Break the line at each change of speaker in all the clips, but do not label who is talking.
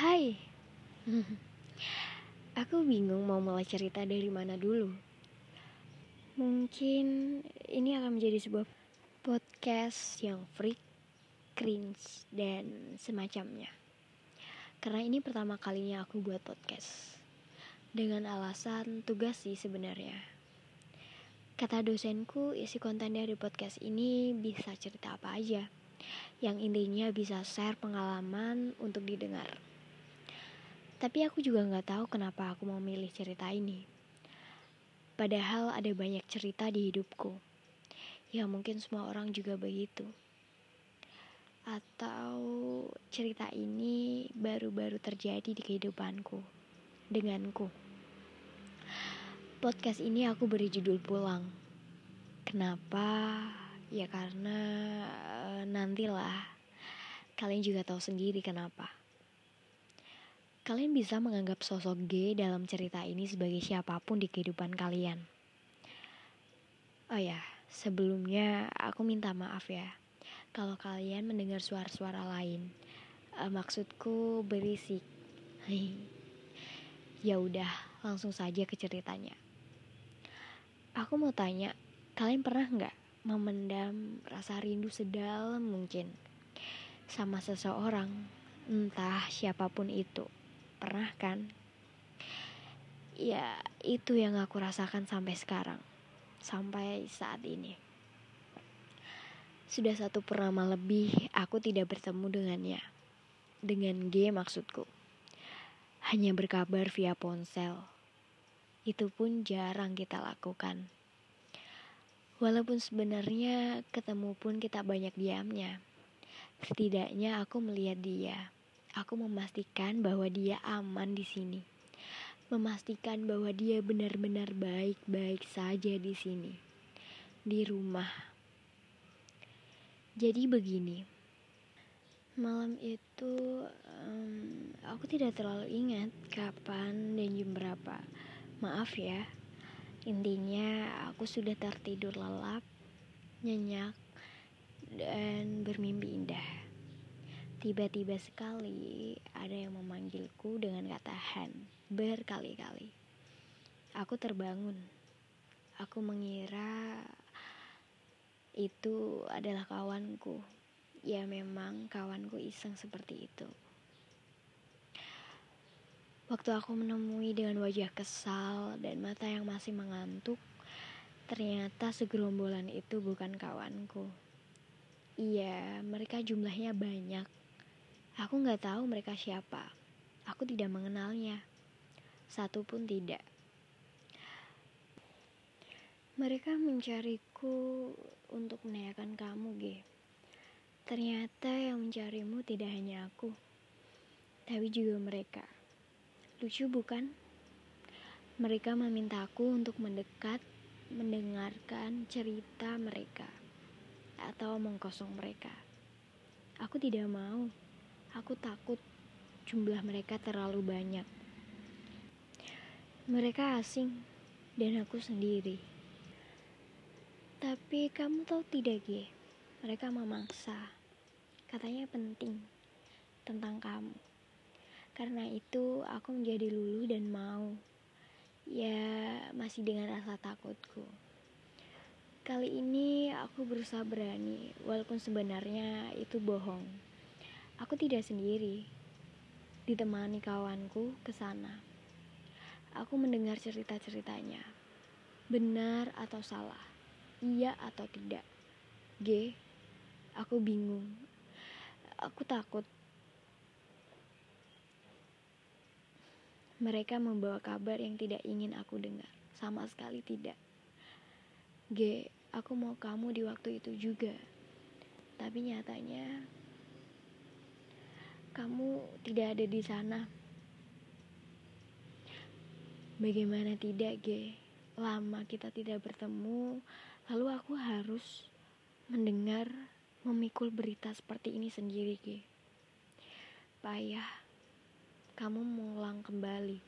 Hai, aku bingung mau mulai cerita dari mana dulu. Mungkin ini akan menjadi sebuah podcast yang freak, cringe, dan semacamnya. Karena ini pertama kalinya aku buat podcast. Dengan alasan tugas sih sebenarnya. Kata dosenku, isi konten dari podcast ini bisa cerita apa aja. Yang intinya bisa share pengalaman untuk didengar. Tapi aku juga nggak tahu kenapa aku mau milih cerita ini. Padahal ada banyak cerita di hidupku. Ya mungkin semua orang juga begitu. Atau cerita ini baru-baru terjadi di kehidupanku. Denganku. Podcast ini aku beri judul pulang. Kenapa? Ya karena uh, nantilah kalian juga tahu sendiri kenapa. Kalian bisa menganggap sosok G dalam cerita ini sebagai siapa pun di kehidupan kalian. Oh ya, sebelumnya aku minta maaf ya kalau kalian mendengar suara-suara lain. Uh, maksudku berisik. ya udah, langsung saja ke ceritanya. Aku mau tanya, kalian pernah nggak memendam rasa rindu sedalam mungkin sama seseorang, entah siapa pun itu? Pernah kan? Ya, itu yang aku rasakan sampai sekarang, sampai saat ini. Sudah satu purnama lebih aku tidak bertemu dengannya. Dengan G maksudku. Hanya berkabar via ponsel itu pun jarang kita lakukan. Walaupun sebenarnya ketemu pun kita banyak diamnya. Setidaknya aku melihat dia. Aku memastikan bahwa dia aman di sini. Memastikan bahwa dia benar-benar baik-baik saja di sini. Di rumah. Jadi begini. Malam itu um, aku tidak terlalu ingat kapan dan jam berapa Maaf ya, intinya aku sudah tertidur lelap, nyenyak, dan bermimpi indah. Tiba-tiba sekali ada yang memanggilku dengan kata Han berkali-kali. Aku terbangun. Aku mengira itu adalah kawanku. Ya memang kawanku iseng seperti itu. Waktu aku menemui dengan wajah kesal dan mata yang masih mengantuk, ternyata segerombolan itu bukan kawanku. Iya, mereka jumlahnya banyak. Aku nggak tahu mereka siapa. Aku tidak mengenalnya. Satu pun tidak. Mereka mencariku untuk menanyakan kamu, G. Ternyata yang mencarimu tidak hanya aku, tapi juga mereka. Lucu bukan? Mereka memintaku untuk mendekat, mendengarkan cerita mereka, atau omong kosong mereka. Aku tidak mau. Aku takut jumlah mereka terlalu banyak. Mereka asing dan aku sendiri. Tapi kamu tahu tidak, Ge? Mereka memaksa. Katanya penting tentang kamu. Karena itu aku menjadi lulu dan mau. Ya, masih dengan rasa takutku. Kali ini aku berusaha berani, walaupun sebenarnya itu bohong. Aku tidak sendiri. Ditemani kawanku ke sana. Aku mendengar cerita-ceritanya. Benar atau salah? Iya atau tidak? G, aku bingung. Aku takut Mereka membawa kabar yang tidak ingin aku dengar, sama sekali tidak. G, aku mau kamu di waktu itu juga. Tapi nyatanya kamu tidak ada di sana. Bagaimana tidak, G? Lama kita tidak bertemu, lalu aku harus mendengar memikul berita seperti ini sendiri, G. Payah kamu mengulang kembali.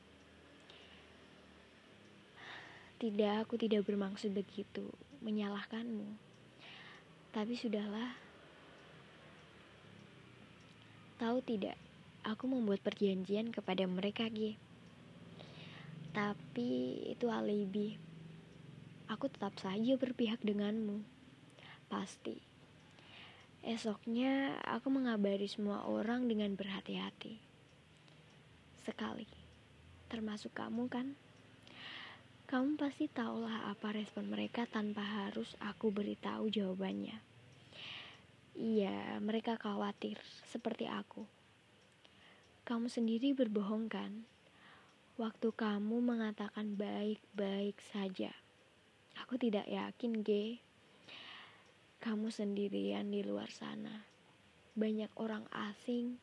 Tidak, aku tidak bermaksud begitu, menyalahkanmu. Tapi sudahlah. Tahu tidak, aku membuat perjanjian kepada mereka, G. Tapi itu alibi. Aku tetap saja berpihak denganmu. Pasti. Esoknya aku mengabari semua orang dengan berhati-hati. Sekali. Termasuk kamu kan? Kamu pasti tahulah apa respon mereka tanpa harus aku beritahu jawabannya. Iya, mereka khawatir seperti aku. Kamu sendiri berbohong kan? Waktu kamu mengatakan baik-baik saja. Aku tidak yakin, G. Kamu sendirian di luar sana. Banyak orang asing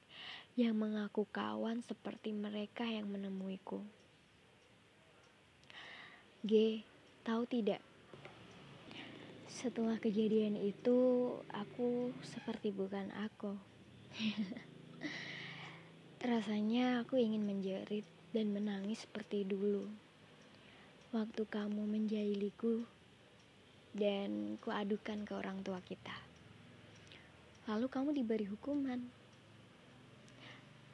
yang mengaku kawan seperti mereka yang menemuiku. G, tahu tidak? Setelah kejadian itu, aku seperti bukan aku. Rasanya aku ingin menjerit dan menangis seperti dulu. Waktu kamu menjahiliku dan kuadukan ke orang tua kita. Lalu kamu diberi hukuman.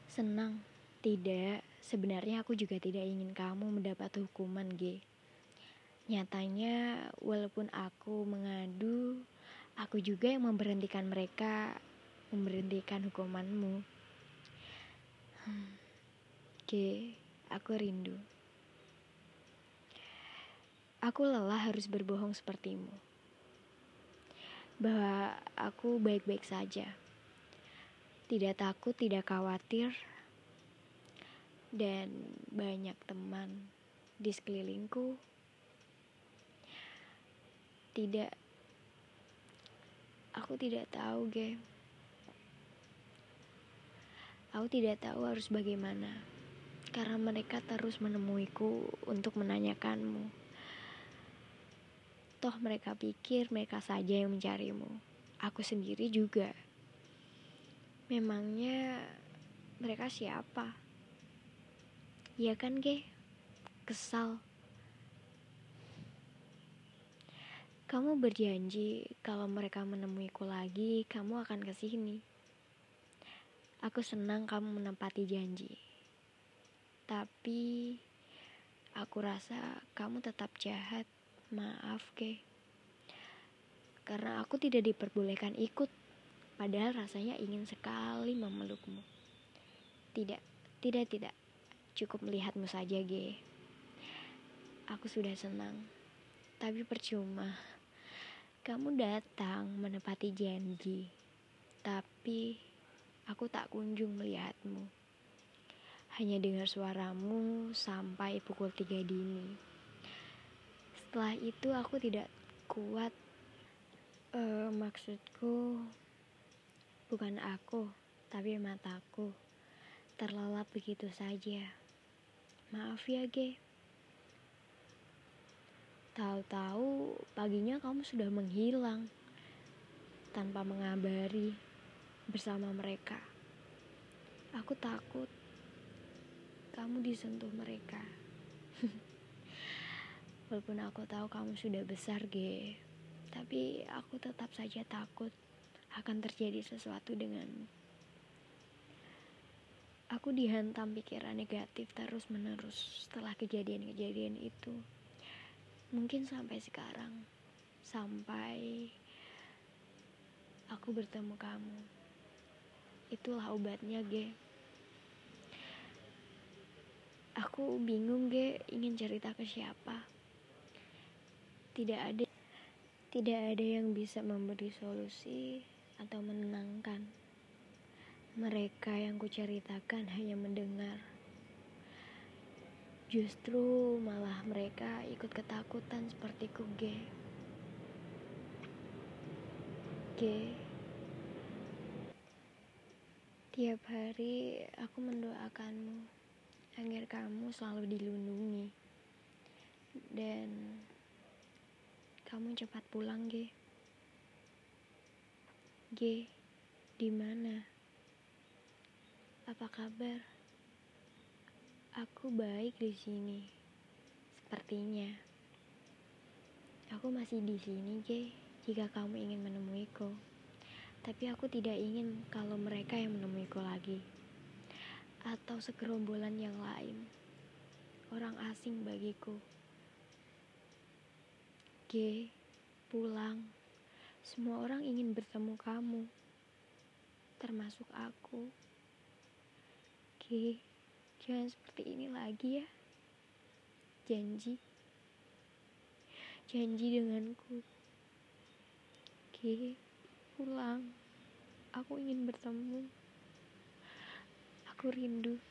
Senang? Tidak, sebenarnya aku juga tidak ingin kamu mendapat hukuman, G. Nyatanya, walaupun aku mengadu, aku juga yang memberhentikan mereka, memberhentikan hukumanmu. Oke, aku rindu. Aku lelah harus berbohong sepertimu. Bahwa aku baik-baik saja. Tidak takut, tidak khawatir. Dan banyak teman di sekelilingku. Tidak Aku tidak tahu, Ge. Aku tidak tahu harus bagaimana, karena mereka terus menemuiku untuk menanyakanmu. Toh mereka pikir mereka saja yang mencarimu. Aku sendiri juga. Memangnya mereka siapa? Ya kan, Ge? Kesal. Kamu berjanji kalau mereka menemuiku lagi, kamu akan ke sini. Aku senang kamu menempati janji. Tapi aku rasa kamu tetap jahat. Maaf, ke. Karena aku tidak diperbolehkan ikut. Padahal rasanya ingin sekali memelukmu. Tidak, tidak, tidak. Cukup melihatmu saja, Ge. Aku sudah senang. Tapi percuma. Kamu datang menepati janji. Tapi Aku tak kunjung melihatmu. Hanya dengar suaramu sampai pukul tiga dini. Setelah itu aku tidak kuat. Uh, maksudku bukan aku, tapi mataku terlelap begitu saja. Maaf ya, Ge. Tahu-tahu paginya kamu sudah menghilang tanpa mengabari bersama mereka. Aku takut kamu disentuh mereka. Walaupun aku tahu kamu sudah besar, G, tapi aku tetap saja takut akan terjadi sesuatu denganmu. Aku dihantam pikiran negatif terus-menerus setelah kejadian-kejadian itu. Mungkin sampai sekarang, sampai aku bertemu kamu. Itulah obatnya ge. Aku bingung ge ingin cerita ke siapa. Tidak ada tidak ada yang bisa memberi solusi atau menenangkan. Mereka yang kuceritakan hanya mendengar justru malah mereka ikut ketakutan seperti ku ge ge Tiap hari aku mendoakanmu agar kamu selalu dilindungi dan kamu cepat pulang, G. G, di mana? Apa kabar? Aku baik di sini. Sepertinya. Aku masih di sini, G. Jika kamu ingin menemuiku. Tapi aku tidak ingin kalau mereka yang menemuiku lagi. atau segerombolan yang lain. Orang asing bagiku. G, pulang. Semua orang ingin bertemu kamu, termasuk aku. G, jangan seperti ini lagi ya. Janji. Janji denganku. G, pulang. Aku ingin bertemu. Aku rindu.